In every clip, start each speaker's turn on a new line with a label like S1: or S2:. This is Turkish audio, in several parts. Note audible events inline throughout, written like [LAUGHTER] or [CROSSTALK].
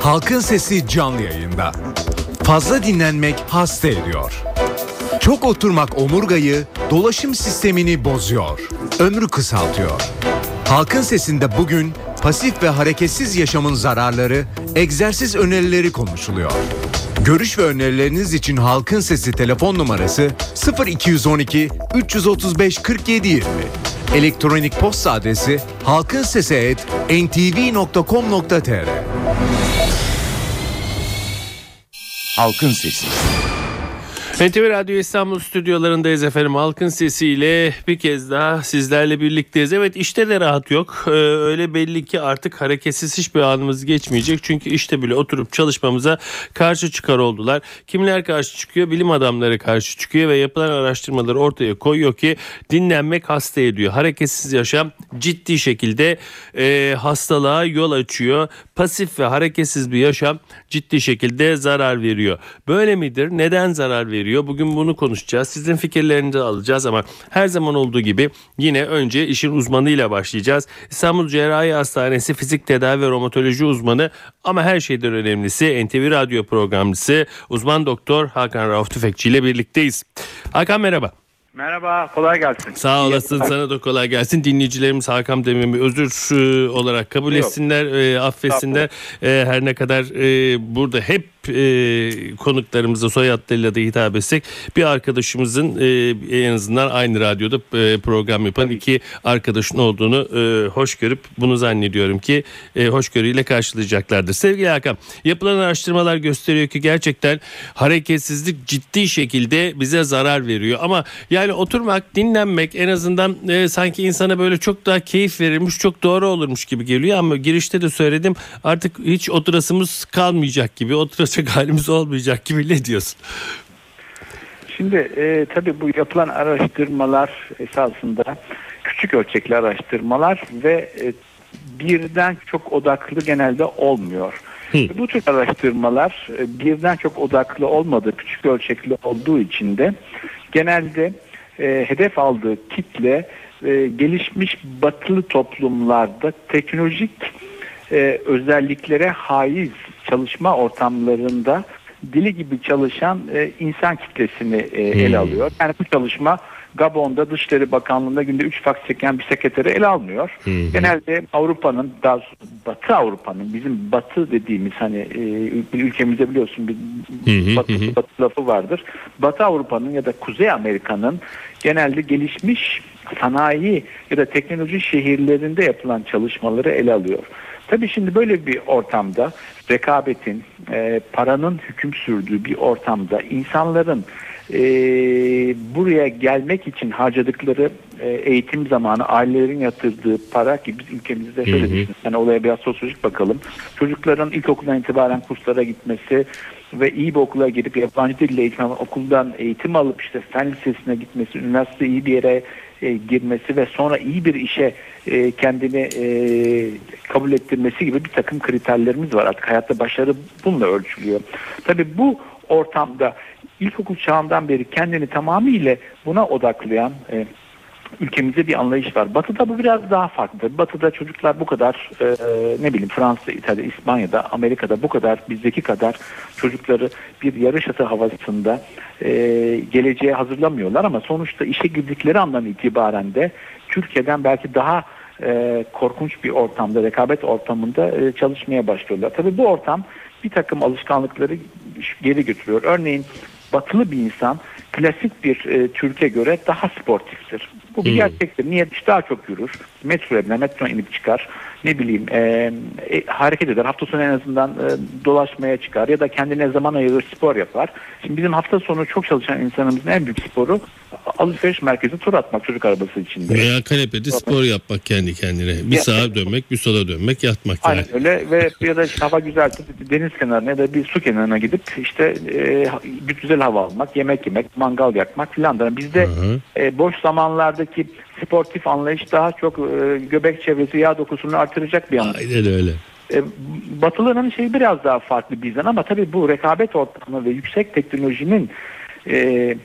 S1: Halkın Sesi canlı yayında. Fazla dinlenmek hasta ediyor. Çok oturmak omurgayı, dolaşım sistemini bozuyor. Ömrü kısaltıyor. Halkın Sesi'nde bugün pasif ve hareketsiz yaşamın zararları, egzersiz önerileri konuşuluyor. Görüş ve önerileriniz için Halkın Sesi telefon numarası 0212 335 47 20. Elektronik posta adresi halkinsesi@ntv.com.tr.
S2: Halkın Sesi.
S3: NTV Radyo İstanbul stüdyolarındayız efendim. Halkın sesiyle bir kez daha sizlerle birlikteyiz. Evet işte de rahat yok. Ee, öyle belli ki artık hareketsiz hiçbir anımız geçmeyecek. Çünkü işte bile oturup çalışmamıza karşı çıkar oldular. Kimler karşı çıkıyor? Bilim adamları karşı çıkıyor ve yapılan araştırmalar ortaya koyuyor ki dinlenmek hasta ediyor. Hareketsiz yaşam ciddi şekilde e, hastalığa yol açıyor. Pasif ve hareketsiz bir yaşam ciddi şekilde zarar veriyor. Böyle midir? Neden zarar veriyor? Bugün bunu konuşacağız. Sizin fikirlerinizi alacağız ama her zaman olduğu gibi yine önce işin uzmanıyla başlayacağız. İstanbul Cerrahi Hastanesi Fizik Tedavi ve Romatoloji uzmanı ama her şeyden önemlisi NTV Radyo programcısı uzman doktor Hakan Rauf Tüfekçi ile birlikteyiz. Hakan merhaba.
S4: Merhaba, kolay gelsin.
S3: Sağ olasın sana da kolay gelsin. Dinleyicilerimiz Hakan dememi özür e, olarak kabul
S4: Yok.
S3: etsinler, e, affetsinler. E, her ne kadar e, burada hep e, konuklarımıza soyadlarıyla da hitap etsek bir arkadaşımızın e, en azından aynı radyoda e, program yapan iki arkadaşın olduğunu e, hoş görüp bunu zannediyorum ki e, hoşgörüyle karşılayacaklardır. Sevgili Hakan, yapılan araştırmalar gösteriyor ki gerçekten hareketsizlik ciddi şekilde bize zarar veriyor. Ama yani oturmak, dinlenmek en azından e, sanki insana böyle çok daha keyif verirmiş, çok doğru olurmuş gibi geliyor ama girişte de söyledim artık hiç oturasımız kalmayacak gibi, oturacak halimiz olmayacak gibi ne diyorsun?
S4: Şimdi e, tabii bu yapılan araştırmalar esasında küçük ölçekli araştırmalar ve e, birden çok odaklı genelde olmuyor. Bu tür araştırmalar e, birden çok odaklı olmadığı, küçük ölçekli olduğu için de genelde e, hedef aldığı kitle e, gelişmiş batılı toplumlarda teknolojik e, özelliklere haiz çalışma ortamlarında dili gibi çalışan e, insan kitlesini e, ele alıyor. Yani bu çalışma Gabon'da Dışişleri Bakanlığı'nda günde 3 faks çeken bir sekreteri ele almıyor. Genelde Avrupa'nın, daha Batı Avrupa'nın, bizim Batı dediğimiz hani e, ül- ülkemizde biliyorsun bir batı, batı lafı vardır. Batı Avrupa'nın ya da Kuzey Amerika'nın genelde gelişmiş sanayi ya da teknoloji şehirlerinde yapılan çalışmaları ele alıyor. Tabii şimdi böyle bir ortamda rekabetin, e, paranın hüküm sürdüğü bir ortamda insanların e, buraya gelmek için harcadıkları e, eğitim zamanı, ailelerin yatırdığı para ki biz ülkemizde şöyle düşünün. Hani olaya biraz sosyolojik bakalım. Çocukların ilkokuldan itibaren kurslara gitmesi ve iyi bir okula gidip yabancı dille eğitim okuldan eğitim alıp işte fen lisesine gitmesi, üniversite iyi bir yere e, girmesi ve sonra iyi bir işe e, kendini e, kabul ettirmesi gibi bir takım kriterlerimiz var. Artık hayatta başarı bununla ölçülüyor. Tabii bu ortamda ilkokul çağından beri kendini tamamıyla buna odaklayan ülkemizde bir anlayış var. Batı'da bu biraz daha farklı. Batı'da çocuklar bu kadar e, ne bileyim Fransa, İtalya, İspanya'da, Amerika'da bu kadar bizdeki kadar çocukları bir yarış atı havasında e, geleceğe hazırlamıyorlar ama sonuçta işe girdikleri andan itibaren de Türkiye'den belki daha e, korkunç bir ortamda, rekabet ortamında e, çalışmaya başlıyorlar. Tabii bu ortam bir takım alışkanlıkları geri götürüyor. Örneğin batılı bir insan klasik bir e, Türkiye göre daha sportiftir. Bu bir gerçektir. Niye? İşte daha çok yürür. Metro biner, metro inip çıkar. Ne bileyim e, e, hareket eder. Hafta sonu en azından e, dolaşmaya çıkar ya da kendine zaman ayırır spor yapar. Şimdi bizim hafta sonu çok çalışan insanımızın en büyük sporu alışveriş merkezi tur atmak çocuk arabası içinde.
S3: Veya kanepede spor yapmak kendi kendine. Bir
S4: Ya-
S3: sağa dönmek, bir sola dönmek, yatmak yani.
S4: Aynen öyle ve [LAUGHS] ya da işte hava güzelse deniz kenarına ya da bir su kenarına gidip işte e, güzel hava almak, yemek yemek, mangal yakmak filan. Bizde e, boş zamanlardaki sportif anlayış daha çok e, göbek çevresi yağ dokusunu artıracak bir anlayış.
S3: Aynen öyle.
S4: E, Batılıların şeyi biraz daha farklı bizden ama tabii bu rekabet ortamı ve yüksek teknolojinin e,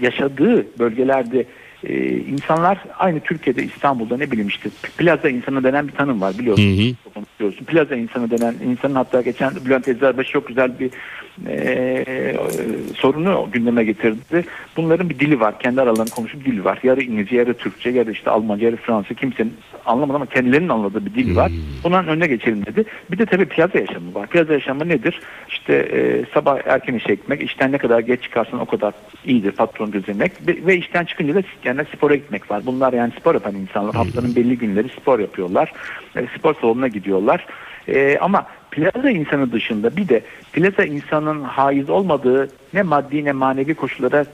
S4: yaşadığı bölgelerde e, insanlar aynı Türkiye'de İstanbul'da ne bileyim işte plaza insanı denen bir tanım var biliyorsun. Konuşuyorsun. Plaza insanı denen insanın hatta geçen Bülent Eczacıbaşı çok güzel bir e, sorunu gündeme getirdi. Bunların bir dili var. Kendi aralarında konuşup dili var. Yarı İngilizce, yarı Türkçe, yarı işte Almanca, yarı Fransız. Kimsenin anlamadı ama kendilerinin anladığı bir dil var. Bunların önüne geçelim dedi. Bir de tabii plaza yaşamı var. Plaza yaşamı nedir? İşte e, sabah erken işe gitmek, işten ne kadar geç çıkarsan o kadar iyidir patron gözlemek ve, ve işten çıkınca da yani spora gitmek var. Bunlar yani spor yapan insanlar. Haftanın belli günleri spor yapıyorlar. E, spor salonuna gidiyorlar. E, ama plaza insanı dışında bir de plaza insanın haiz olmadığı ne maddi ne manevi koşullara e,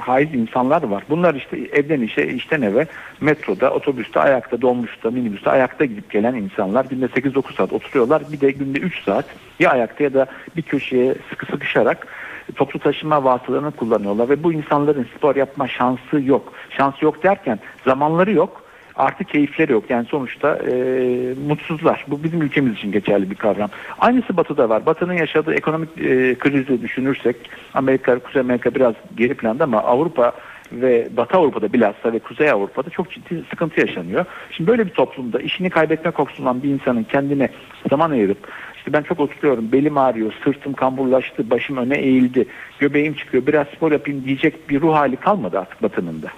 S4: haiz insanlar var. Bunlar işte evden işe, işten eve, metroda, otobüste, ayakta, dolmuşta, minibüste ayakta gidip gelen insanlar. Günde 8-9 saat oturuyorlar. Bir de günde 3 saat ya ayakta ya da bir köşeye sıkı sıkışarak toplu taşıma vasıtalarını kullanıyorlar ve bu insanların spor yapma şansı yok. Şansı yok derken zamanları yok. Artı keyifleri yok. Yani sonuçta e, mutsuzlar. Bu bizim ülkemiz için geçerli bir kavram. Aynısı Batı'da var. Batı'nın yaşadığı ekonomik e, krizi düşünürsek Amerika, Kuzey Amerika biraz geri planda ama Avrupa ve Batı Avrupa'da bilhassa ve Kuzey Avrupa'da çok ciddi sıkıntı yaşanıyor. Şimdi böyle bir toplumda işini kaybetme korkusundan bir insanın kendine zaman ayırıp işte ben çok oturuyorum, belim ağrıyor, sırtım kamburlaştı, başım öne eğildi, göbeğim çıkıyor, biraz spor yapayım diyecek bir ruh hali kalmadı artık Batı'nın da.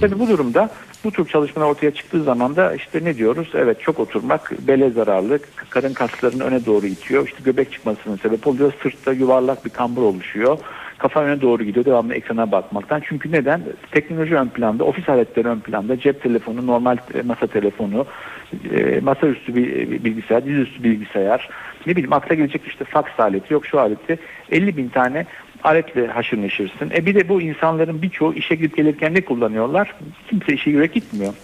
S4: Tabii bu durumda bu tür çalışmalar ortaya çıktığı zaman da işte ne diyoruz? Evet çok oturmak bele zararlı, karın kaslarını öne doğru itiyor, işte göbek çıkmasının sebep oluyor, sırtta yuvarlak bir kambur oluşuyor. Kafa öne doğru gidiyor devamlı ekrana bakmaktan. Çünkü neden? Teknoloji ön planda, ofis aletleri ön planda, cep telefonu, normal e, masa telefonu, e, masaüstü bir bir bilgisayar, dizüstü bilgisayar, ne bileyim akla gelecek işte faks aleti, yok şu aleti, 50 bin tane aletle haşır neşirsin. E bir de bu insanların birçoğu işe gidip gelirken ne kullanıyorlar? Kimse işe yürek gitmiyor.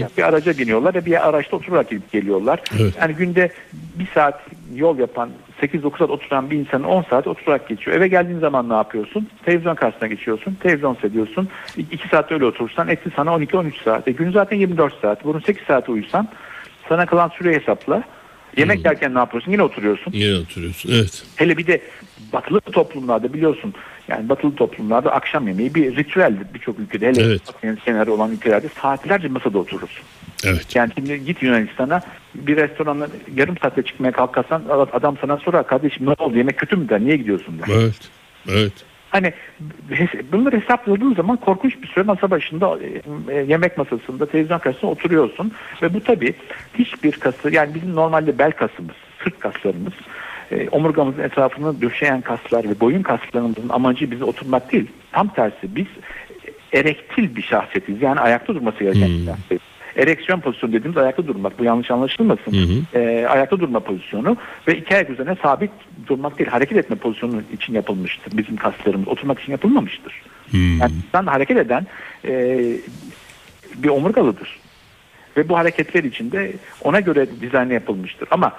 S4: Ya bir araca biniyorlar ve bir araçta oturarak gidip geliyorlar.
S5: Evet.
S4: Yani günde bir saat yol yapan 8-9 saat oturan bir insanın 10 saat oturarak geçiyor. Eve geldiğin zaman ne yapıyorsun? Televizyon karşısına geçiyorsun. Televizyon seviyorsun. 2 saat öyle oturursan etti sana 12-13 saat. E gün zaten 24 saat. Bunun 8 saati uyusan sana kalan süreyi hesapla. Yemek yerken ne yapıyorsun? Yine oturuyorsun.
S5: Yine oturuyorsun. Evet.
S4: Hele bir de batılı toplumlarda biliyorsun yani batılı toplumlarda akşam yemeği bir ritüeldir birçok ülkede. Hele
S5: Evet.
S4: Kenarı olan ülkelerde saatlerce masada oturursun.
S5: Evet.
S4: Yani şimdi git Yunanistan'a bir restorana yarım saatte çıkmaya kalkarsan adam sana sorar kardeşim ne oldu yemek kötü mü der niye gidiyorsun der.
S5: Evet. Evet.
S4: Hani bunları hesapladığın zaman korkunç bir süre masa başında e, e, yemek masasında televizyon karşısında oturuyorsun ve bu tabii hiçbir kası yani bizim normalde bel kasımız, sırt kaslarımız e, omurgamızın etrafını döşeyen kaslar ve boyun kaslarımızın amacı bizi oturmak değil. Tam tersi biz erektil bir şahsiyetiz. Yani ayakta durması gereken bir şahsiyetiz. Ereksiyon pozisyonu dediğimiz ayakta durmak. Bu yanlış anlaşılmasın. E, ayakta durma pozisyonu ve iki ayak üzerine sabit durmak değil, hareket etme pozisyonu için yapılmıştır. Bizim kaslarımız oturmak için yapılmamıştır. Yani insan hareket eden e, bir omurgalıdır. Ve bu hareketler içinde ona göre dizayn yapılmıştır. Ama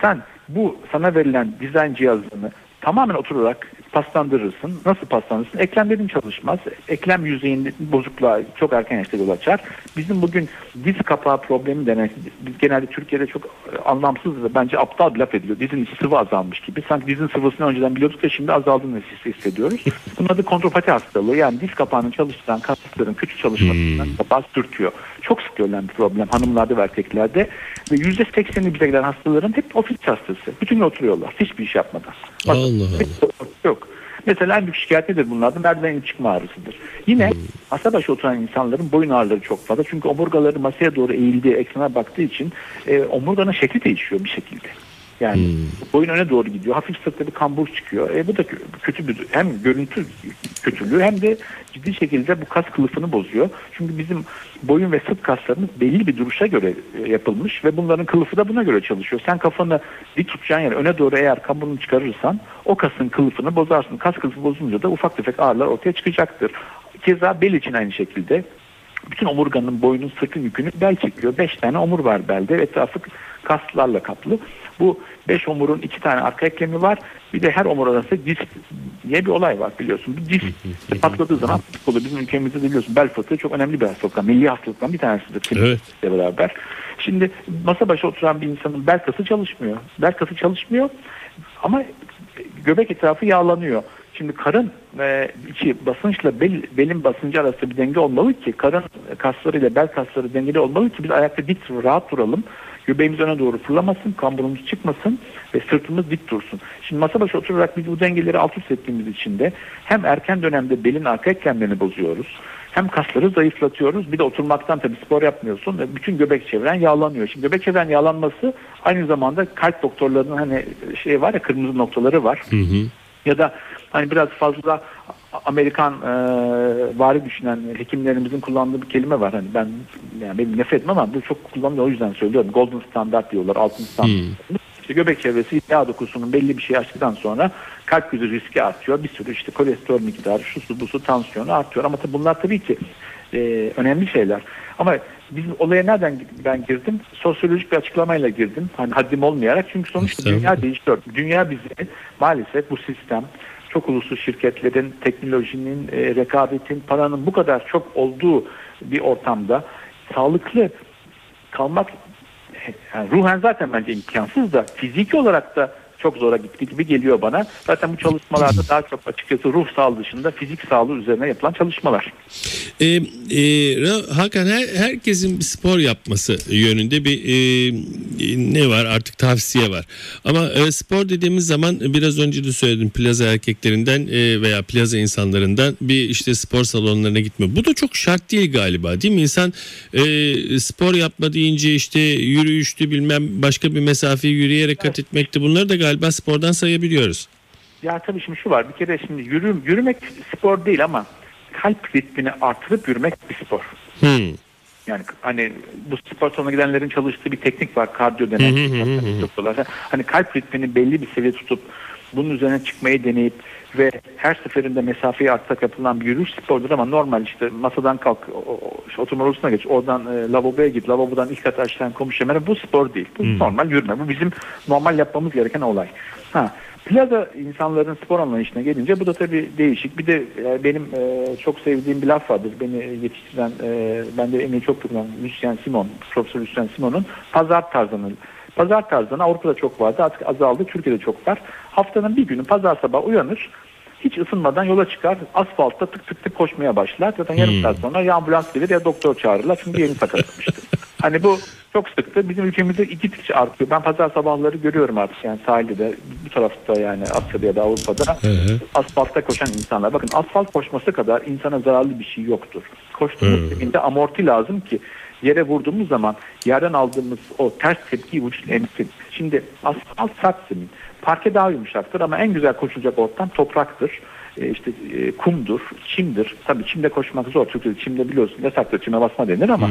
S4: sen bu sana verilen dizayn cihazını tamamen oturarak paslandırırsın. Nasıl paslandırırsın? Eklemlerin çalışmaz. Eklem yüzeyinde bozukluğa çok erken yaşta yol açar. Bizim bugün diz kapağı problemi denen, biz genelde Türkiye'de çok e, anlamsız ve bence aptal bir laf ediliyor. Dizin sıvı azalmış gibi. Sanki dizin sıvısını önceden biliyorduk da şimdi azaldığını his- hissediyoruz. [LAUGHS] Bunun adı kontropati hastalığı. Yani diz kapağını çalıştıran kasların kötü çalışmasından kapağı sürtüyor. Çok sık görülen bir problem hanımlarda ve erkeklerde. Ve %80'i bize gelen hastaların hep ofis hastası. Bütün gün oturuyorlar. Hiçbir iş yapmadan. Bak,
S5: Allah Allah.
S4: Yok. Mesela en büyük şikayet nedir bunlardan? Merdivenin çıkma ağrısıdır. Yine masa başı oturan insanların boyun ağrıları çok fazla. Çünkü omurgaları masaya doğru eğildiği, ekrana baktığı için e, omurganın şekli değişiyor bir şekilde. Yani boyun öne doğru gidiyor. Hafif sırtta bir kambur çıkıyor. E, bu da kö- kötü bir hem görüntü kötülüğü hem de ciddi şekilde bu kas kılıfını bozuyor. Çünkü bizim boyun ve sırt kaslarımız belli bir duruşa göre e, yapılmış ve bunların kılıfı da buna göre çalışıyor. Sen kafanı dik tutacağın yer öne doğru eğer kamburunu çıkarırsan o kasın kılıfını bozarsın. Kas kılıfı bozulunca da ufak tefek ağrılar ortaya çıkacaktır. Keza bel için aynı şekilde bütün omurganın boynun sırtın yükünü bel çekiyor. Beş tane omur var belde. Etrafı kaslarla kaplı. Bu beş omurun iki tane arka eklemi var. Bir de her omur arasında disk diye bir olay var biliyorsun. Bu disk [LAUGHS] patladığı zaman fıtık oluyor. Bizim ülkemizde de biliyorsun bel fıtığı çok önemli bir hastalık. Milli hastalıktan bir tanesidir.
S5: Evet.
S4: Beraber. Şimdi masa başı oturan bir insanın bel kası çalışmıyor. Bel kası çalışmıyor ama göbek etrafı yağlanıyor. Şimdi karın e, içi basınçla bel, belin basıncı arasında bir denge olmalı ki karın kaslarıyla bel kasları dengeli olmalı ki biz ayakta dik rahat duralım. Göbeğimiz öne doğru fırlamasın, kamburumuz çıkmasın ve sırtımız dik dursun. Şimdi masa başı oturarak biz bu dengeleri alt üst ettiğimiz için de hem erken dönemde belin arka eklemlerini bozuyoruz. Hem kasları zayıflatıyoruz. Bir de oturmaktan tabii spor yapmıyorsun. ve Bütün göbek çevren yağlanıyor. Şimdi göbek çevren yağlanması aynı zamanda kalp doktorlarının hani şey var ya kırmızı noktaları var. Ya da hani biraz fazla Amerikan e, vari düşünen hekimlerimizin kullandığı bir kelime var. Hani ben yani benim nefret etmem ama bu çok kullanılıyor o yüzden söylüyorum. Golden standart diyorlar. Altın standart. İşte göbek çevresi yağ dokusunun belli bir şey açtıktan sonra kalp krizi riski artıyor. Bir sürü işte kolesterol miktarı, şu su, bu su, tansiyonu artıyor. Ama tabii bunlar tabii ki e, önemli şeyler. Ama biz olaya nereden ben girdim? Sosyolojik bir açıklamayla girdim. Hani haddim olmayarak. Çünkü sonuçta dünya değişiyor. Dünya bizi maalesef bu sistem çok uluslu şirketlerin, teknolojinin, e, rekabetin, paranın bu kadar çok olduğu bir ortamda sağlıklı kalmak yani ruhen zaten bence imkansız da fiziki olarak da çok zora gitti gibi geliyor bana. Zaten bu çalışmalarda daha çok açıkçası ruh sağlığı dışında fizik sağlığı üzerine yapılan çalışmalar.
S5: E, e, Hakan her, herkesin bir spor yapması yönünde bir e, ne var artık tavsiye var. Ama e, spor dediğimiz zaman biraz önce de söyledim plaza erkeklerinden e, veya plaza insanlarından bir işte spor salonlarına gitme. Bu da çok şart değil galiba değil mi? İnsan e, spor yapma deyince işte yürüyüştü bilmem başka bir mesafeyi yürüyerek kat etmekti. Bunları da galiba spordan sayabiliyoruz.
S4: Ya tabii şimdi şu var bir kere şimdi yürü, yürümek spor değil ama kalp ritmini artırıp yürümek bir spor.
S5: Hmm.
S4: Yani hani bu spor salonuna gidenlerin çalıştığı bir teknik var kardiyo denen. Hani kalp ritmini belli bir seviye tutup bunun üzerine çıkmayı deneyip ve her seferinde mesafeyi artsak yapılan bir yürüyüş spordur ama normal işte masadan kalk oturma odasına geç oradan e, lavaboya git lavabodan ilk kat aşağıdan komşu hemen bu spor değil. Bu normal yürüme. Bu bizim normal yapmamız gereken olay. Ha Plaza insanların spor anlayışına gelince bu da tabii değişik. Bir de e, benim e, çok sevdiğim bir laf vardır. Beni yetiştiren, e, ben de emeği çok kullanan Lucien Simon, Profesör Lucien Simon'un pazar tarzını. Pazar tarzını Avrupa'da çok vardı artık azaldı. Türkiye'de çok var. Haftanın bir günü pazar sabah uyanır. Hiç ısınmadan yola çıkar. Asfaltta tık tık tık koşmaya başlar. Zaten yarım saat sonra ya ambulans gelir ya doktor çağırırlar. Çünkü yeni sakatlamıştır. [LAUGHS] hani bu çok sıktı. Bizim ülkemizde iki tıkça artıyor. Ben pazar sabahları görüyorum artık yani sahilde de bu tarafta yani Asya'da ya da Avrupa'da asfaltta koşan insanlar. Bakın asfalt koşması kadar insana zararlı bir şey yoktur. Koştuğumuz zeminde amorti lazım ki yere vurduğumuz zaman yerden aldığımız o ters vücut emsin. Şimdi asfalt sert zemin. Parke daha yumuşaktır ama en güzel koşulacak ortam topraktır. E, işte e, kumdur, çimdir. Tabii çimde koşmak zor. Türkiye'de çimde biliyorsun yasaktır. Çime basma denir ama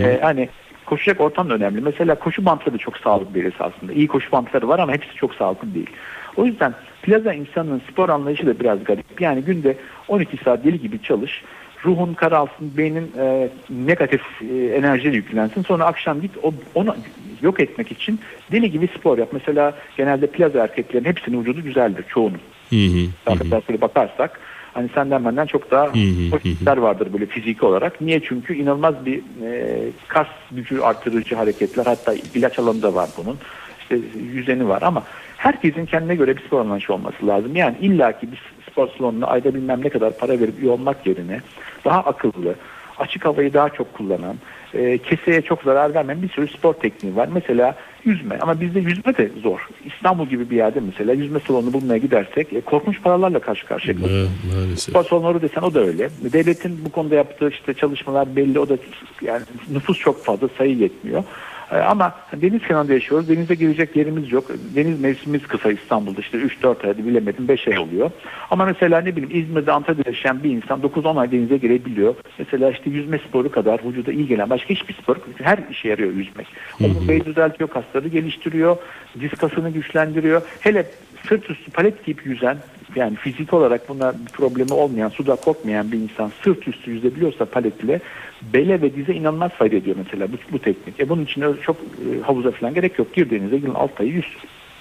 S4: e, hani koşacak ortam da önemli. Mesela koşu bantları da çok sağlıklı bir aslında. İyi koşu bantları var ama hepsi çok sağlıklı değil. O yüzden plaza insanının spor anlayışı da biraz garip. Yani günde 12 saat deli gibi çalış. Ruhun karalsın, beynin e, negatif e, enerjiyle yüklensin. Sonra akşam git o, onu yok etmek için deli gibi spor yap. Mesela genelde plaza erkeklerin hepsinin vücudu güzeldir çoğunun. Arkadaşlara bakarsak hani senden benden çok daha hoşgörüler vardır böyle fiziki olarak. Niye? Çünkü inanılmaz bir e, kas gücü artırıcı hareketler hatta ilaç alanında var bunun. İşte yüzeni var ama herkesin kendine göre bir spor anlayışı olması lazım. Yani illaki bir spor salonuna ayda bilmem ne kadar para verip üye olmak yerine daha akıllı, açık havayı daha çok kullanan, e, keseye çok zarar vermeyen bir sürü spor tekniği var. Mesela yüzme ama bizde yüzme de zor. İstanbul gibi bir yerde mesela yüzme salonu bulmaya gidersek e, korkunç paralarla karşı karşıya kalıyoruz. Spor salonları desen o da öyle. Devletin bu konuda yaptığı işte çalışmalar belli. O da yani nüfus çok fazla, sayı yetmiyor. Ee, Ama deniz kenarında yaşıyoruz. Denize girecek yerimiz yok. Deniz mevsimimiz kısa İstanbul'da işte 3-4 ay bilemedim 5 ay oluyor. Ama mesela ne bileyim İzmir'de Antalya'da yaşayan bir insan 9-10 ay denize girebiliyor. Mesela işte yüzme sporu kadar vücuda iyi gelen başka hiçbir spor her işe yarıyor yüzmek. Omurgayı düzeltiyor, kasları geliştiriyor, diz kasını güçlendiriyor. Hele sırt üstü palet gibi yüzen yani fizik olarak buna bir problemi olmayan, suda korkmayan bir insan sırt üstü yüzebiliyorsa paletle bele ve dize inanılmaz fayda ediyor mesela bu, bu teknik. E bunun için çok e, havuza falan gerek yok. Gir denize, girin alt ayı yüz.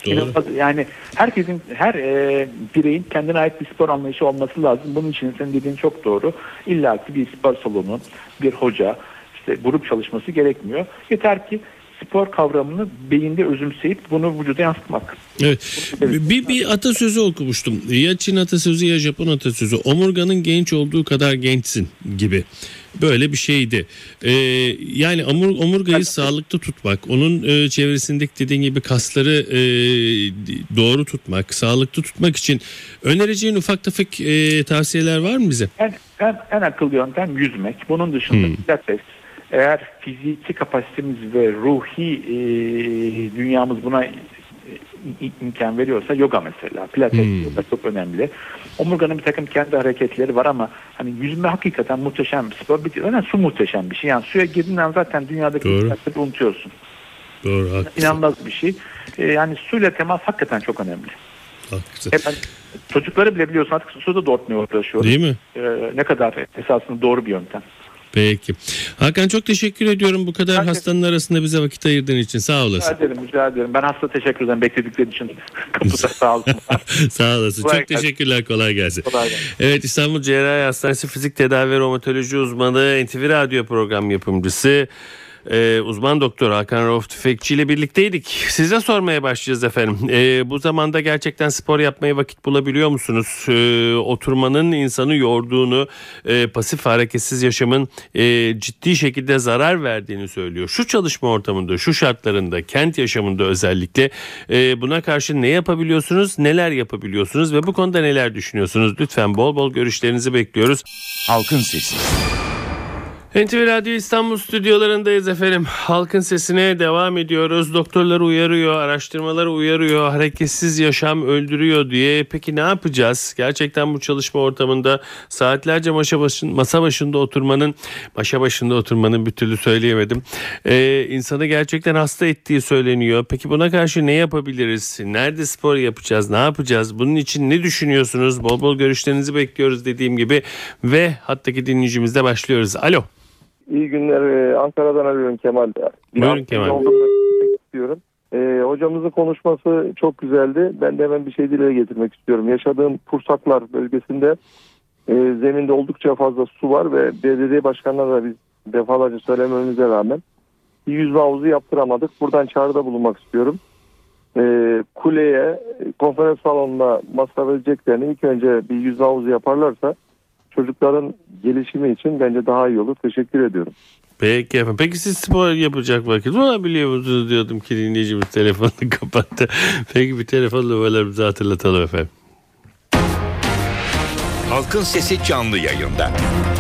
S4: İnanılmaz- Yani herkesin, her e, bireyin kendine ait bir spor anlayışı olması lazım. Bunun için senin dediğin çok doğru. İlla ki bir spor salonu, bir hoca, işte grup çalışması gerekmiyor. Yeter ki spor kavramını beyinde özümseyip bunu vücuda yansıtmak.
S5: Evet. Bir, bir atasözü okumuştum. Ya Çin atasözü ya Japon atasözü. Omurganın genç olduğu kadar gençsin gibi. Böyle bir şeydi. Ee, yani omur, omurgayı sağlıklı tutmak, onun e, çevresindeki dediğin gibi kasları e, doğru tutmak, sağlıklı tutmak için önereceğin ufak tefek e, tavsiyeler var mı bize?
S4: En, en, en akıllı yöntem yüzmek. Bunun dışında
S5: Hmm.
S4: pilates. Eğer fiziki kapasitemiz ve ruhi e, dünyamız buna e, imkan veriyorsa yoga mesela. Pilates
S5: Hmm.
S4: yoga çok önemli. Omurganın bir takım kendi hareketleri var ama hani yüzme hakikaten muhteşem bir spor. Bir, önemli su muhteşem bir şey. Yani suya girdiğinden zaten dünyadaki dikkatleri unutuyorsun.
S5: Doğru, haklısın.
S4: İnanılmaz bir şey. E, yani suyla temas hakikaten çok önemli.
S5: haklısın.
S4: Hep hani çocukları bile biliyorsun artık suda doğurtmaya uğraşıyoruz.
S5: Değil mi?
S4: E, ne kadar esasında doğru bir yöntem.
S5: Peki. Hakan çok teşekkür ediyorum bu kadar
S4: Ben de-
S5: hastanın arasında bize vakit ayırdığın için. Sağ
S4: Rica
S5: olasın.
S4: ederim, rica ederim. Ben hasta teşekkür ederim bekledikleri için. [LAUGHS] Kapıda sağ olsun. [LAUGHS]
S5: Sağ olasın.
S4: Kolay
S5: Çok
S4: gelsin.
S5: teşekkürler. Kolay gelsin.
S4: Kolay gelsin.
S5: Evet
S3: İstanbul Cerrahi Hastanesi Fizik Tedavi ve Romatoloji Uzmanı NTV Radyo Program Yapımcısı e, uzman doktor Hakan Rauf Tüfekçi ile birlikteydik. Size sormaya başlayacağız efendim. E, bu zamanda gerçekten spor yapmaya vakit bulabiliyor musunuz? E, oturmanın insanı yorduğunu, e, pasif hareketsiz yaşamın e, ciddi şekilde zarar verdiğini söylüyor. Şu çalışma ortamında, şu şartlarında, kent yaşamında özellikle e, buna karşı ne yapabiliyorsunuz, neler yapabiliyorsunuz ve bu konuda neler düşünüyorsunuz? Lütfen bol bol görüşlerinizi bekliyoruz.
S2: Halkın Sesi.
S3: NTV Radyo İstanbul stüdyolarındayız efendim. Halkın sesine devam ediyoruz. Doktorlar uyarıyor, araştırmalar uyarıyor. Hareketsiz yaşam öldürüyor diye. Peki ne yapacağız? Gerçekten bu çalışma ortamında saatlerce masa, başın, masa başında oturmanın, maşa başında oturmanın bir türlü söyleyemedim. Ee, insanı gerçekten hasta ettiği söyleniyor. Peki buna karşı ne yapabiliriz? Nerede spor yapacağız? Ne yapacağız? Bunun için ne düşünüyorsunuz? Bol bol görüşlerinizi bekliyoruz dediğim gibi. Ve hattaki dinleyicimizle başlıyoruz. Alo.
S6: İyi günler. Ee, Ankara'dan arıyorum Kemal. Bir
S3: Buyurun Kemal.
S6: söylemek istiyorum. Ee, hocamızın konuşması çok güzeldi. Ben de hemen bir şey dile getirmek istiyorum. Yaşadığım Pursaklar bölgesinde e, zeminde oldukça fazla su var ve belediye başkanına da biz defalarca söylememize rağmen bir yüzme havuzu yaptıramadık. Buradan çağrıda bulunmak istiyorum. Ee, kuleye, konferans salonuna masraf edeceklerini ilk önce bir yüzme havuzu yaparlarsa çocukların gelişimi için bence daha iyi olur. Teşekkür ediyorum.
S3: Peki efendim. Peki siz spor yapacak vakit bulabiliyor musunuz diyordum ki dinleyicimiz telefonunu [LAUGHS] kapattı. Peki bir telefon numaramızı hatırlatalım efendim.
S2: Halkın Sesi canlı yayında.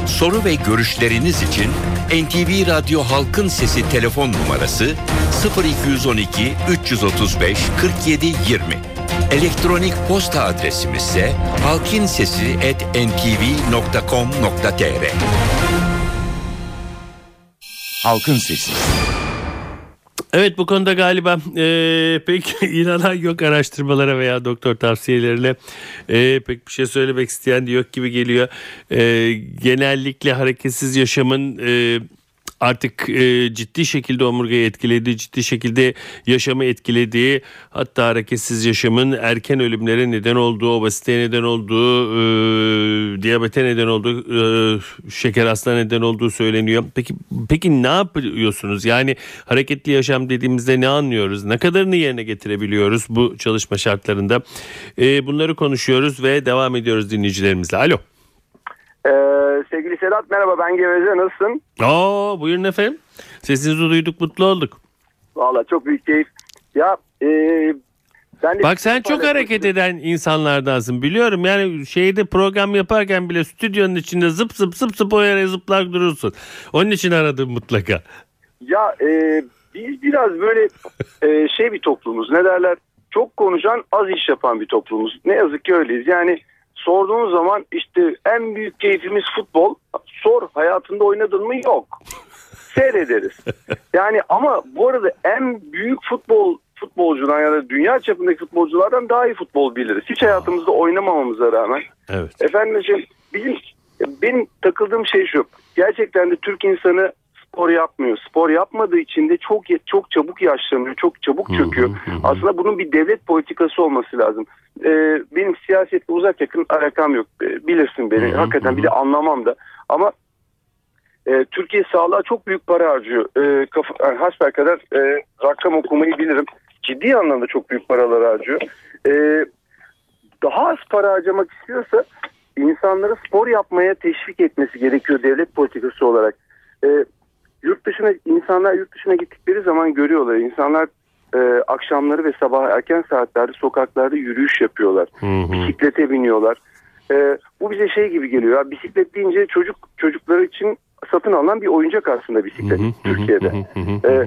S2: Soru ve görüşleriniz için NTV Radyo Halkın Sesi telefon numarası 0212 335 47 20. Elektronik posta adresimiz ise halkinsesi@ntv.com.tr. Halkın Sesi.
S3: Evet bu konuda galiba e, pek [LAUGHS] inanan yok araştırmalara veya doktor tavsiyelerine e, pek bir şey söylemek isteyen de yok gibi geliyor. E, genellikle hareketsiz yaşamın e, artık e, ciddi şekilde omurgayı etkilediği, ciddi şekilde yaşamı etkilediği, hatta hareketsiz yaşamın erken ölümlere neden olduğu, obeziteye neden olduğu, e, diyabete neden olduğu, e, şeker hastalığı neden olduğu söyleniyor. Peki peki ne yapıyorsunuz? Yani hareketli yaşam dediğimizde ne anlıyoruz? Ne kadarını yerine getirebiliyoruz bu çalışma şartlarında? E, bunları konuşuyoruz ve devam ediyoruz dinleyicilerimizle. Alo.
S7: Ee, sevgili Sedat merhaba ben Geveze nasılsın?
S3: Aa, buyurun efendim. Sesinizi duyduk, mutlu olduk.
S7: Valla çok büyük keyif. Ya e, ben de
S3: Bak sen çok hareket eden insanlardansın biliyorum. Yani şeyde program yaparken bile stüdyonun içinde zıp zıp zıp zıp o yere zıplak durursun. Onun için aradım mutlaka.
S7: Ya e, biz biraz böyle e, şey bir toplumuz ne derler çok konuşan az iş yapan bir toplumuz. Ne yazık ki öyleyiz. Yani sorduğun zaman işte en büyük keyfimiz futbol. Sor hayatında oynadın mı? Yok. Seyrederiz. [LAUGHS] Yani ama bu arada en büyük futbol futbolcudan ya da dünya çapındaki futbolculardan daha iyi futbol biliriz. Hiç hayatımızda oynamamamıza rağmen.
S3: Evet.
S7: Efendim bizim benim takıldığım şey şu. Gerçekten de Türk insanı spor yapmıyor. Spor yapmadığı için de çok çok çabuk yaşlanıyor, çok çabuk çöküyor. Aslında bunun bir devlet politikası olması lazım. Ee, benim siyasetle uzak yakın alakam yok. Ee, bilirsin beni. Hakikaten bir de anlamam da. Ama e, Türkiye sağlığa çok büyük para harcıyor. E, kafa, yani hasbelkader e, rakam okumayı bilirim. Ciddi anlamda çok büyük paralar harcıyor. E, daha az para harcamak istiyorsa insanları spor yapmaya teşvik etmesi gerekiyor devlet politikası olarak. E, yurt dışına insanlar yurt dışına gittikleri zaman görüyorlar. İnsanlar e, akşamları ve sabah erken saatlerde sokaklarda yürüyüş yapıyorlar. Bisiklete biniyorlar. E, bu bize şey gibi geliyor. Ya, bisiklet deyince çocuk çocuklar için satın alınan bir oyuncak aslında bisiklet Türkiye'de. E,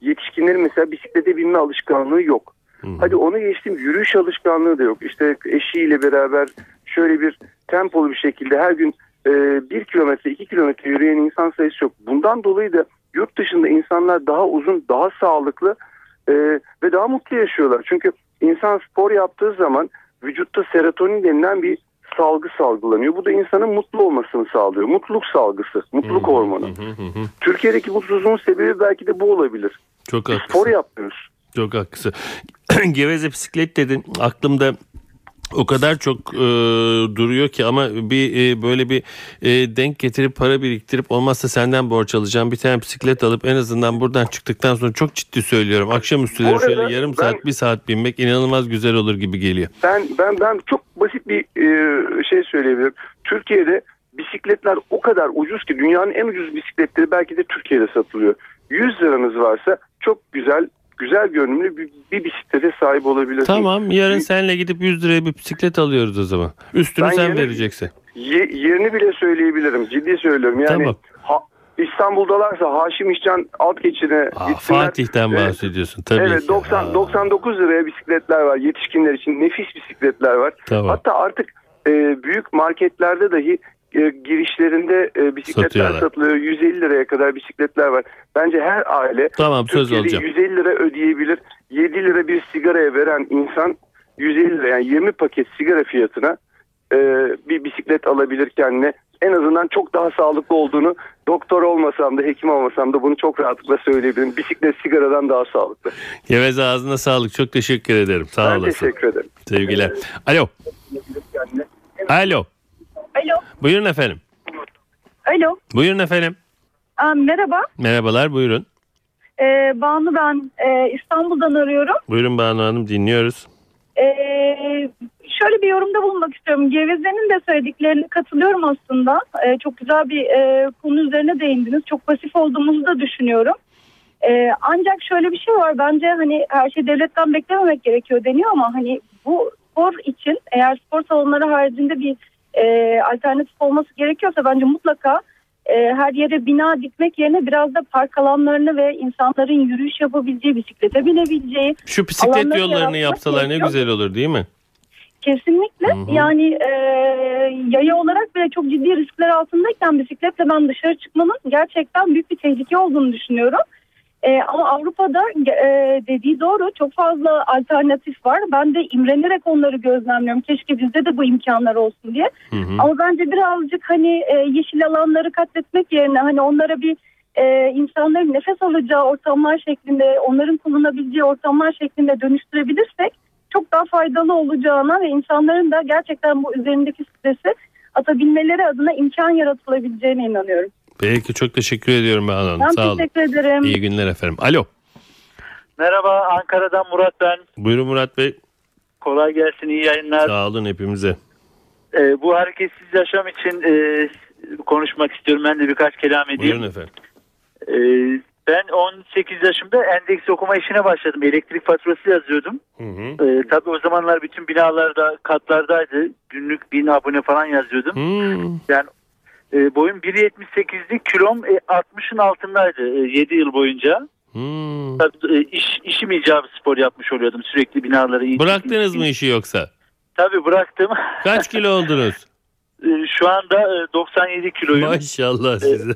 S7: yetişkinlerin mesela bisiklete binme alışkanlığı yok. Hadi onu geçtim yürüyüş alışkanlığı da yok. İşte eşiyle beraber şöyle bir tempolu bir şekilde her gün e, bir kilometre iki kilometre yürüyen insan sayısı yok. Bundan dolayı da yurt dışında insanlar daha uzun daha sağlıklı e, ve daha mutlu yaşıyorlar. Çünkü insan spor yaptığı zaman vücutta serotonin denilen bir salgı salgılanıyor. Bu da insanın mutlu olmasını sağlıyor. Mutluluk salgısı, mutluluk hormonu. Türkiye'deki mutsuzluğun sebebi belki de bu olabilir.
S3: Çok haklısın.
S7: spor yapmıyoruz.
S3: Çok haklısın. [CLEARS THROAT] Geveze bisiklet dedin. Aklımda o kadar çok e, duruyor ki ama bir e, böyle bir e, denk getirip para biriktirip olmazsa senden borç alacağım. Bir tane bisiklet alıp en azından buradan çıktıktan sonra çok ciddi söylüyorum. Akşamüstüleri
S7: arada
S3: şöyle yarım
S7: ben-
S3: saat bir saat binmek inanılmaz güzel olur gibi geliyor.
S7: Ben ben ben çok basit bir e, şey söyleyebilirim. Türkiye'de bisikletler o kadar ucuz ki dünyanın en ucuz bisikletleri belki de Türkiye'de satılıyor. 100 liranız varsa çok güzel güzel görünümlü bir, bir bisiklete sahip olabilirsiniz.
S3: Tamam yarın senle gidip 100 liraya bir bisiklet alıyoruz o zaman. Üstünü
S7: Ben
S3: sen
S7: yarın-
S3: vereceksin.
S7: Ye- yerini bile söyleyebilirim. Ciddi söylüyorum. Yani
S3: Tamam.
S7: ha- İstanbul'dalarsa Haşim İşcan alt geçine
S3: Aa,
S7: gitsinler.
S3: Fatih'ten bahsediyorsun tabii
S7: Evet
S3: ki.
S7: 90
S3: Aa,
S7: 99 liraya bisikletler var yetişkinler için nefis bisikletler var.
S3: Tamam.
S7: Hatta artık e, büyük marketlerde dahi girişlerinde e, bisikletler
S3: Satıyorlar.
S7: satılıyor. 150 liraya kadar bisikletler var. Bence her aile
S3: Tamam söz
S7: Türkiye'de
S3: olacağım.
S7: 150 lira ödeyebilir. 7 lira bir sigaraya veren insan 150 lira yani 20 paket sigara fiyatına e, bir bisiklet alabilir kendine. En azından çok daha sağlıklı olduğunu doktor olmasam da hekim olmasam da bunu çok rahatlıkla söyleyebilirim. Bisiklet sigaradan daha sağlıklı.
S3: Geveze ağzına sağlık. Çok teşekkür ederim. Sağ
S7: ben
S3: olasın.
S7: teşekkür ederim.
S3: Sevgiler. Alo. Alo.
S8: Alo.
S3: Buyurun efendim.
S8: Alo.
S3: Buyurun efendim.
S8: Aa, merhaba.
S3: Merhabalar buyurun.
S8: Ee, Banu ben Ee, İstanbul'dan arıyorum.
S3: Buyurun Banu Hanım dinliyoruz.
S8: Ee, şöyle bir yorumda bulunmak istiyorum. Geveze'nin de söylediklerine katılıyorum aslında. Ee, çok güzel bir e, konu üzerine değindiniz. Çok pasif olduğumuzu da düşünüyorum. Ee, ancak şöyle bir şey var. Bence hani her şey devletten beklememek gerekiyor deniyor ama hani bu spor için eğer spor salonları haricinde bir e, alternatif olması gerekiyorsa bence mutlaka e, her yere bina dikmek yerine biraz da park alanlarını ve insanların yürüyüş yapabileceği, bisiklete binebileceği
S3: Şu bisiklet yollarını yapsalar ne güzel olur değil mi?
S8: Kesinlikle.
S3: Hı hı.
S8: Yani e, yaya olarak bile çok ciddi riskler altındayken bisikletle ben dışarı çıkmanın gerçekten büyük bir tehlike olduğunu düşünüyorum. E, ama Avrupa'da e, dediği doğru çok fazla alternatif var. Ben de imrenerek onları gözlemliyorum. Keşke bizde de bu imkanlar olsun diye.
S3: Hı hı.
S8: Ama bence birazcık hani e, yeşil alanları katletmek yerine hani onlara bir e, insanların nefes alacağı ortamlar şeklinde, onların kullanabileceği ortamlar şeklinde dönüştürebilirsek çok daha faydalı olacağına ve insanların da gerçekten bu üzerindeki stresi atabilmeleri adına imkan yaratılabileceğine inanıyorum.
S3: Peki çok teşekkür ediyorum Banu Hanım.
S8: Ben
S3: Sağ olun.
S8: teşekkür ederim.
S3: İyi günler efendim. Alo.
S9: Merhaba Ankara'dan Murat ben.
S3: Buyurun Murat Bey.
S9: Kolay gelsin iyi yayınlar.
S3: Sağ olun hepimize.
S9: Ee, bu hareketsiz yaşam için e, konuşmak istiyorum. Ben de birkaç kelam edeyim.
S3: Buyurun efendim.
S9: Ee, ben 18 yaşımda endeks okuma işine başladım. Elektrik faturası yazıyordum.
S3: Hı hı.
S9: Ee, tabii o zamanlar bütün binalarda katlardaydı. Günlük 1000 abone falan yazıyordum.
S3: Hmm.
S9: Yani e, boyum 1.78'di. Kilom e, 60'ın altındaydı e, 7 yıl boyunca.
S3: Hmm.
S9: Tabii, e, iş, işim icabı spor yapmış oluyordum. Sürekli binaları. in-
S3: Bıraktınız mı işi yoksa?
S9: Tabii bıraktım.
S3: Kaç kilo oldunuz? [LAUGHS]
S9: E, Şu anda e, 97 kiloyum.
S3: Maşallah size.
S9: E,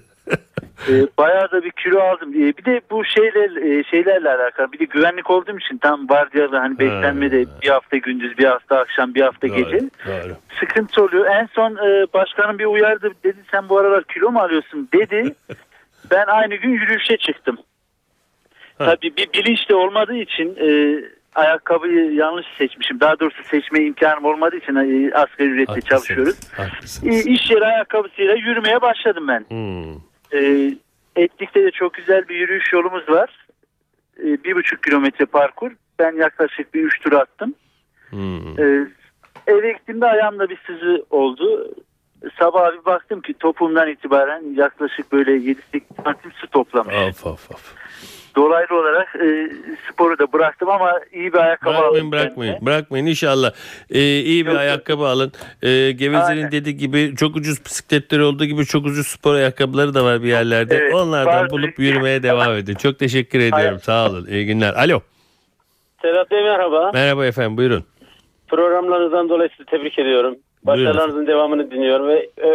S9: Bayağı da bir kilo aldım. E, Bir de bu şeyler e, şeylerle alakalı. Bir de güvenlik olduğum için tam vardiyalı hani beslenme de bir hafta gündüz, bir hafta akşam, bir hafta gece.
S3: Doğru, doğru.
S9: Sıkıntı oluyor. En son e, başkanım bir uyardı. Dedi sen bu aralar kilo mu alıyorsun dedi. [LAUGHS] ben aynı gün yürüyüşe çıktım.
S3: Ha.
S9: Tabii bir bilinç de olmadığı için e, ayakkabıyı yanlış seçmişim. Daha doğrusu seçme imkanım olmadığı için e, asgari ücretle
S3: Haklısınız,
S9: çalışıyoruz.
S3: Haklısınız.
S9: E, iş yeri ayakkabısıyla yürümeye başladım ben.
S3: Hmm.
S9: E, Etlik'te de çok güzel bir yürüyüş yolumuz var. E, bir buçuk kilometre parkur. Ben yaklaşık bir üç tur attım.
S3: Hmm.
S9: E, eve gittiğimde ayağımda bir sızı oldu. Sabah bir baktım ki topumdan itibaren yaklaşık böyle 7-8 santim su toplamış.
S3: Of of of.
S9: Dolaylı olarak e, sporu da bıraktım ama iyi bir ayakkabı
S3: Bırakmayın
S9: aldım
S3: bırakmayın.
S9: kendime.
S3: Bırakmayın inşallah. Ee, iyi bir
S9: Yok, yok.
S3: ayakkabı alın. Ee, Geveze'nin
S9: Aynen.
S3: dediği gibi çok ucuz bisikletleri olduğu gibi çok ucuz spor ayakkabıları da var bir yerlerde.
S9: Evet,
S3: Onlardan
S9: var.
S3: bulup [LAUGHS] yürümeye devam edin. Çok teşekkür ediyorum.
S9: Hayır.
S3: Sağ olun. İyi günler. Alo.
S10: Sedat Bey merhaba.
S3: Merhaba efendim buyurun.
S10: Programlarınızdan dolayı sizi tebrik ediyorum. Başarılarınızın devamını dinliyorum ve e,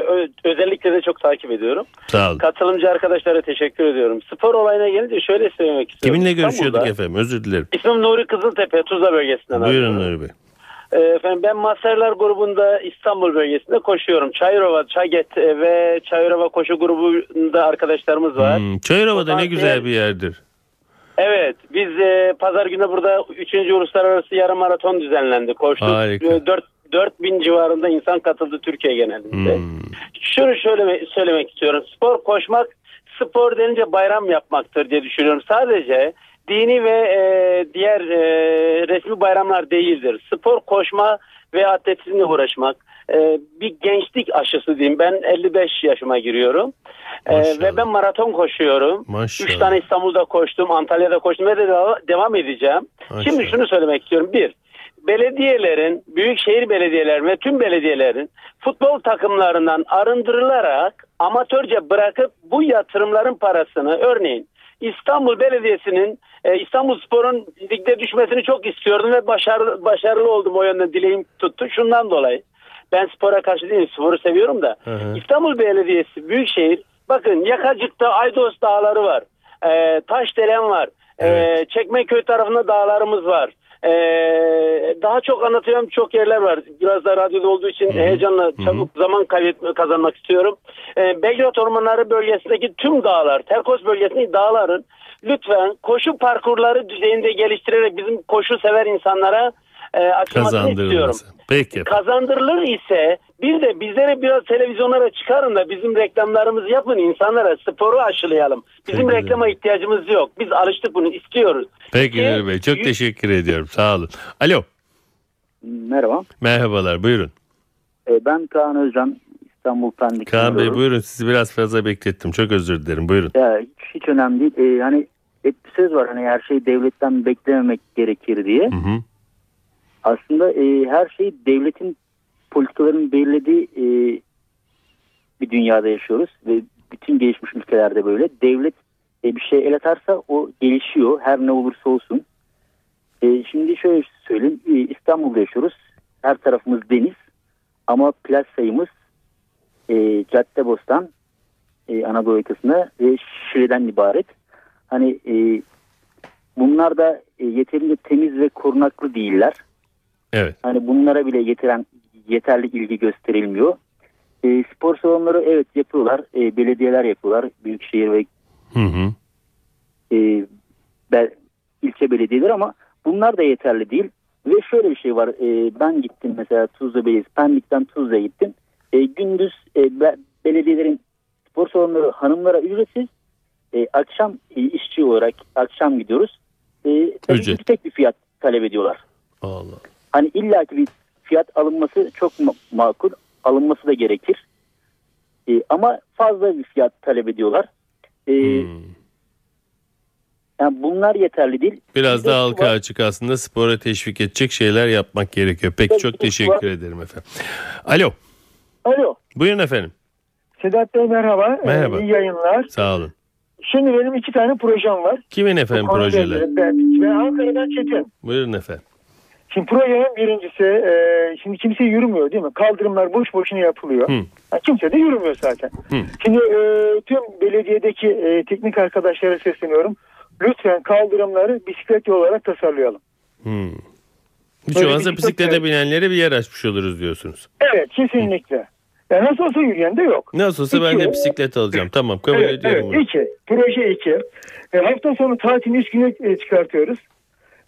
S10: özellikle de çok takip ediyorum.
S3: Sağ olun.
S10: Katılımcı arkadaşlara teşekkür ediyorum. Spor olayına gelince şöyle söylemek istiyorum.
S3: Kiminle görüşüyorduk
S10: İstanbul'da-
S3: efendim? Özür dilerim.
S10: İsmim Nuri Kızıltepe, Tuzla bölgesinden.
S3: Buyurun. Nuri Bey.
S10: E, efendim ben Masterlar grubunda İstanbul bölgesinde koşuyorum. Çayırova, Çaget e, ve Çayırova koşu grubunda arkadaşlarımız var.
S3: Hmm, Çayırova'da ne güzel bir yerdir.
S10: Evet biz e, pazar günü burada 3. Uluslararası Yarım Maraton düzenlendi. Koştuk.
S3: Harika.
S10: E, 4 4000 civarında insan katıldı Türkiye genelinde.
S3: Hmm.
S10: Şunu şöyle söylemek istiyorum. Spor koşmak spor denince bayram yapmaktır diye düşünüyorum. Sadece dini ve e, diğer e, resmi bayramlar değildir. Spor koşma ve atletizmle uğraşmak e, bir gençlik aşısı diyeyim. Ben 55 yaşıma giriyorum. E, ve ben maraton koşuyorum.
S3: Maşallah.
S10: Üç tane İstanbul'da koştum, Antalya'da koştum ve de deva- devam edeceğim.
S3: Maşallah.
S10: Şimdi şunu söylemek istiyorum. Bir, belediyelerin, büyükşehir belediyeler ve tüm belediyelerin futbol takımlarından arındırılarak amatörce bırakıp bu yatırımların parasını örneğin İstanbul Belediyesi'nin e, İstanbul Spor'un ligde düşmesini çok istiyordum ve başarılı, başarılı oldum o yönde dileğim tuttu. Şundan dolayı ben spora karşı değilim sporu seviyorum da
S3: Hı hı.
S10: İstanbul Belediyesi Büyükşehir bakın Yakacık'ta Aydos Dağları var. E, Taşdelen var. E, Çekmeköy tarafında dağlarımız var. E, daha çok anlatıyorum çok yerler var. Biraz da radyoda olduğu için heyecanla çabuk zaman kaybetme kazanmak istiyorum. E, Belgrad Ormanları bölgesindeki tüm dağlar, Terkos bölgesindeki dağların lütfen koşu parkurları düzeyinde geliştirerek bizim koşu sever insanlara e, açılmasını istiyorum.
S3: Peki.
S10: Kazandırılır ise bir de bizlere biraz televizyonlara çıkarın da bizim reklamlarımızı yapın insanlara sporu aşılayalım. Bizim
S3: Peki.
S10: reklama ihtiyacımız yok. Biz alıştık bunu istiyoruz.
S3: Peki Nuri Bey. Çok
S10: yüz-
S3: teşekkür ediyorum. Sağ olun. Alo.
S11: Merhaba.
S3: Merhabalar. Buyurun.
S11: Ee, Ben Kaan Özcan. İstanbul Pendik'ten
S3: Kaan Bey buyurun. Sizi biraz fazla beklettim. Çok özür dilerim. Buyurun.
S11: Ya, hiç, hiç önemli değil. Ee, hani hep bir söz var hani her şeyi devletten beklememek gerekir diye.
S3: Hı hı.
S11: Aslında e, her şey devletin politikalarının belirlediği e, bir dünyada yaşıyoruz ve bütün gelişmiş ülkelerde böyle. Devlet e, bir şey el atarsa o gelişiyor her ne olursa olsun. E, şimdi şöyle söyleyeyim e, İstanbul'da yaşıyoruz. Her tarafımız deniz ama plaj sayımız e, Caddebostan e, Anadolu yakasında ve Şile'den ibaret. Hani e, bunlar da e, yeterince temiz ve korunaklı değiller.
S3: Evet.
S11: Hani bunlara bile yetiren yeterli ilgi gösterilmiyor. E, spor salonları evet yapıyorlar. E, belediyeler yapıyorlar. Büyükşehir ve
S3: Hı hı.
S11: e, bel- ilçe belediyeleri ama bunlar da yeterli değil. Ve şöyle bir şey var. E, ben gittim mesela Tuzla Belediyesi. Pendik'ten Tuzla'ya gittim. E, gündüz e, be- belediyelerin spor salonları hanımlara ücretsiz. E, akşam e, işçi olarak akşam gidiyoruz. E,
S3: Ücret.
S11: yüksek bir fiyat talep ediyorlar.
S3: Allah.
S11: Hani illaki bir fiyat alınması çok ma- makul. Alınması da gerekir. E, ama fazla bir fiyat talep ediyorlar. E,
S3: Hmm.
S11: yani bunlar yeterli değil.
S3: Biraz da halka
S11: var.
S3: açık aslında spora teşvik edecek şeyler yapmak gerekiyor. Peki çok teşekkür
S11: var.
S3: ederim efendim. Alo.
S12: Alo.
S3: Buyurun efendim.
S12: Sedat Bey merhaba.
S3: Merhaba.
S12: Ee, iyi yayınlar.
S3: Sağ olun.
S12: Şimdi benim iki tane projem var.
S3: Kimin efendim
S12: Bu konuyla
S3: projeler?
S12: ilgili. Ben, ben Ankara'dan Çetin.
S3: Buyurun efendim.
S12: Şimdi projenin birincisi e, şimdi kimse yürümüyor değil mi? Kaldırımlar boş boşuna yapılıyor.
S3: Hı.
S12: Ha, kimse de yürümüyor zaten.
S3: Hı.
S12: Şimdi e, tüm belediyedeki e, teknik arkadaşlara sesleniyorum. Lütfen kaldırımları bisiklet yolu olarak tasarlayalım.
S3: Hmm. Hiç olmazsa bisiklete
S12: bisiklet-
S3: binenlere bir yer açmış oluruz diyorsunuz.
S12: Evet kesinlikle. Ya nasıl olsa yürüyen de yok.
S3: Nasıl olsa ben de
S12: İki-
S3: bisiklet alacağım. Tamam kabul
S12: evet,
S3: ediyorum
S12: evet.
S3: bunu.
S12: İki. Proje iki. E, hafta sonu tatil üç güne çıkartıyoruz.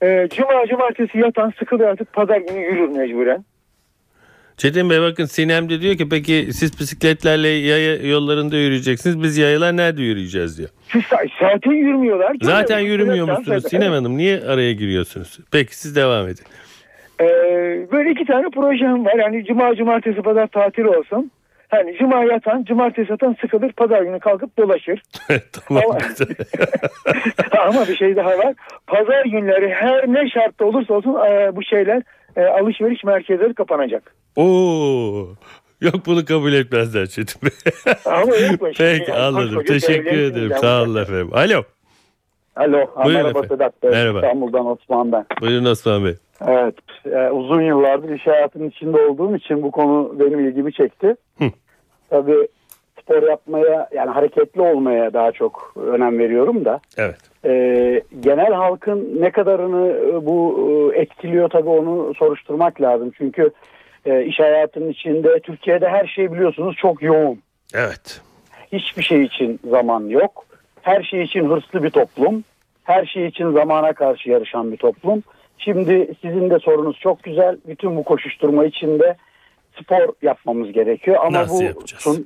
S12: E, Cuma cumartesi yatan sıkılır artık pazar günü yürür mecburen.
S3: Çetin Bey bakın Sinem de diyor ki peki siz bisikletlerle yaya yollarında yürüyeceksiniz. Biz yayalar nerede yürüyeceğiz diyor.
S12: Siz zaten yürümüyorlar. ki.
S3: Zaten yürümüyor musunuz Sinem Hanım? Niye araya giriyorsunuz? Peki siz devam edin.
S12: Ee, böyle iki tane projem var. Yani cuma cumartesi pazar tatil olsun. Hani cuma yatan, cumartesi yatan sıkılır, pazar günü kalkıp dolaşır. [LAUGHS]
S3: tamam.
S12: Ama, [LAUGHS] ama bir şey daha var. Pazar günleri her ne şartta olursa olsun e, bu şeyler e, alışveriş merkezleri kapanacak.
S3: Oo. Yok bunu kabul etmezler Çetin Bey. [LAUGHS]
S12: Ama mu?
S3: Peki
S12: Yani
S3: anladım. Teşekkür ederim. Sağ olun efendim. Alo.
S13: Alo,
S3: Buyurun
S13: merhaba
S3: efendim.
S13: Sedat Bey.
S3: Merhaba.
S13: İstanbul'dan Osman ben.
S3: Buyurun Osman Bey.
S13: Evet, e, uzun yıllardır iş hayatının içinde olduğum için bu konu benim ilgimi çekti.
S3: Hı.
S13: Tabii spor yapmaya, yani hareketli olmaya daha çok önem veriyorum da.
S3: Evet.
S13: E, genel halkın ne kadarını e, bu e, etkiliyor tabii onu soruşturmak lazım. Çünkü e, iş hayatının içinde Türkiye'de her şey biliyorsunuz çok yoğun.
S3: Evet.
S13: Hiçbir şey için zaman yok. Her şey için hırslı bir toplum. Her şey için zamana karşı yarışan bir toplum. Şimdi sizin de sorunuz çok güzel. Bütün bu koşuşturma içinde spor yapmamız gerekiyor. Ama
S3: Nasıl
S13: bu
S3: yapacağız?
S13: sun-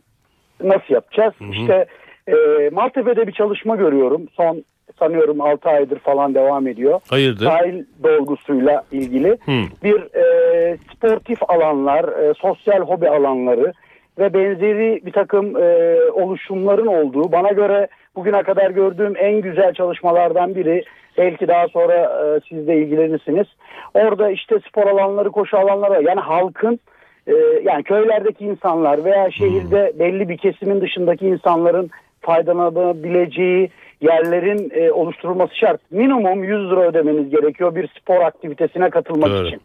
S13: nasıl yapacağız? İşte e, Maltepe'de bir çalışma görüyorum. Son sanıyorum 6 aydır falan devam ediyor.
S3: Hayırdır?
S13: Sahil dolgusuyla ilgili
S3: Hı.
S13: bir e, sportif alanlar, e, sosyal hobi alanları ve benzeri bir takım e, oluşumların olduğu bana göre bugüne kadar gördüğüm en güzel çalışmalardan biri. Belki daha sonra e, siz de ilgilenirsiniz. Orada işte spor alanları, koşu alanları. Yani halkın e, yani köylerdeki insanlar veya şehirde belli bir kesimin dışındaki insanların faydalanabileceği yerlerin e, oluşturulması şart. Minimum 100 lira ödemeniz gerekiyor bir spor aktivitesine katılmak
S3: Doğru.
S13: için.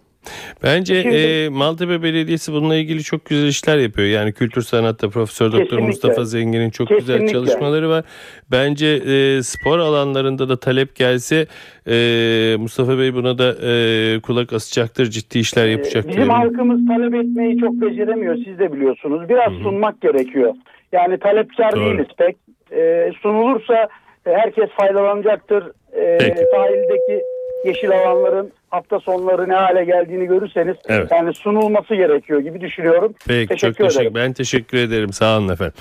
S3: Bence
S13: Şimdi-
S3: e, Maltepe Belediyesi bununla ilgili çok güzel işler yapıyor. Yani kültür sanatta Profesör Doktor. Mustafa Zengin'in çok güzel
S13: Kesinlikle.
S3: çalışmaları var. Bence e, spor alanlarında da talep gelse e, Mustafa Bey buna da e, kulak asacaktır, ciddi işler yapacaktır.
S13: Bizim halkımız talep etmeyi çok beceremiyor siz de biliyorsunuz. Biraz sunmak gerekiyor. Yani talepkar
S3: Doğru.
S13: değiliz pek. E, sunulursa e, herkes faydalanacaktır. E, sahildeki yeşil alanların hafta sonları ne hale geldiğini görürseniz
S3: Evet.
S13: yani sunulması gerekiyor gibi düşünüyorum.
S3: Peki
S13: teşekkür
S3: çok teşekkür
S13: ederim.
S3: Ben teşekkür ederim. Sağ olun efendim.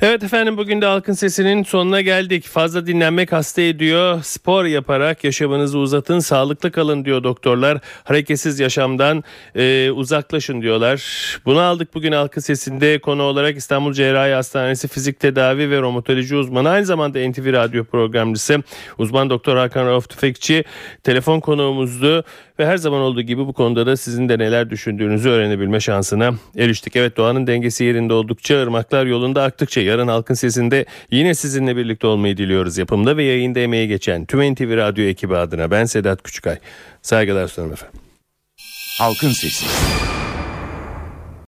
S3: Evet efendim bugün de Halkın Sesi'nin sonuna geldik. Fazla dinlenmek hasta ediyor. Spor yaparak yaşamınızı uzatın. Sağlıklı kalın diyor doktorlar. Hareketsiz yaşamdan e, uzaklaşın diyorlar. Bunu aldık bugün Halkın Sesi'nde konu olarak İstanbul Cerrahi Hastanesi Fizik Tedavi ve Romatoloji uzmanı. Aynı zamanda NTV Radyo programcısı uzman doktor Hakan Rauf Tüfekçi telefon konuğumuzdu. Ve her zaman olduğu gibi bu konuda da sizin de neler düşündüğünüzü öğrenebilme şansına eriştik. Evet doğanın dengesi yerinde oldukça, ırmaklar yolunda aktıkça yarın halkın sesinde yine sizinle birlikte olmayı diliyoruz. Yapımda ve yayında emeği geçen tüm NTV Radyo ekibi adına ben Sedat Küçükay. Saygılar sunarım efendim.
S1: Halkın Sesi.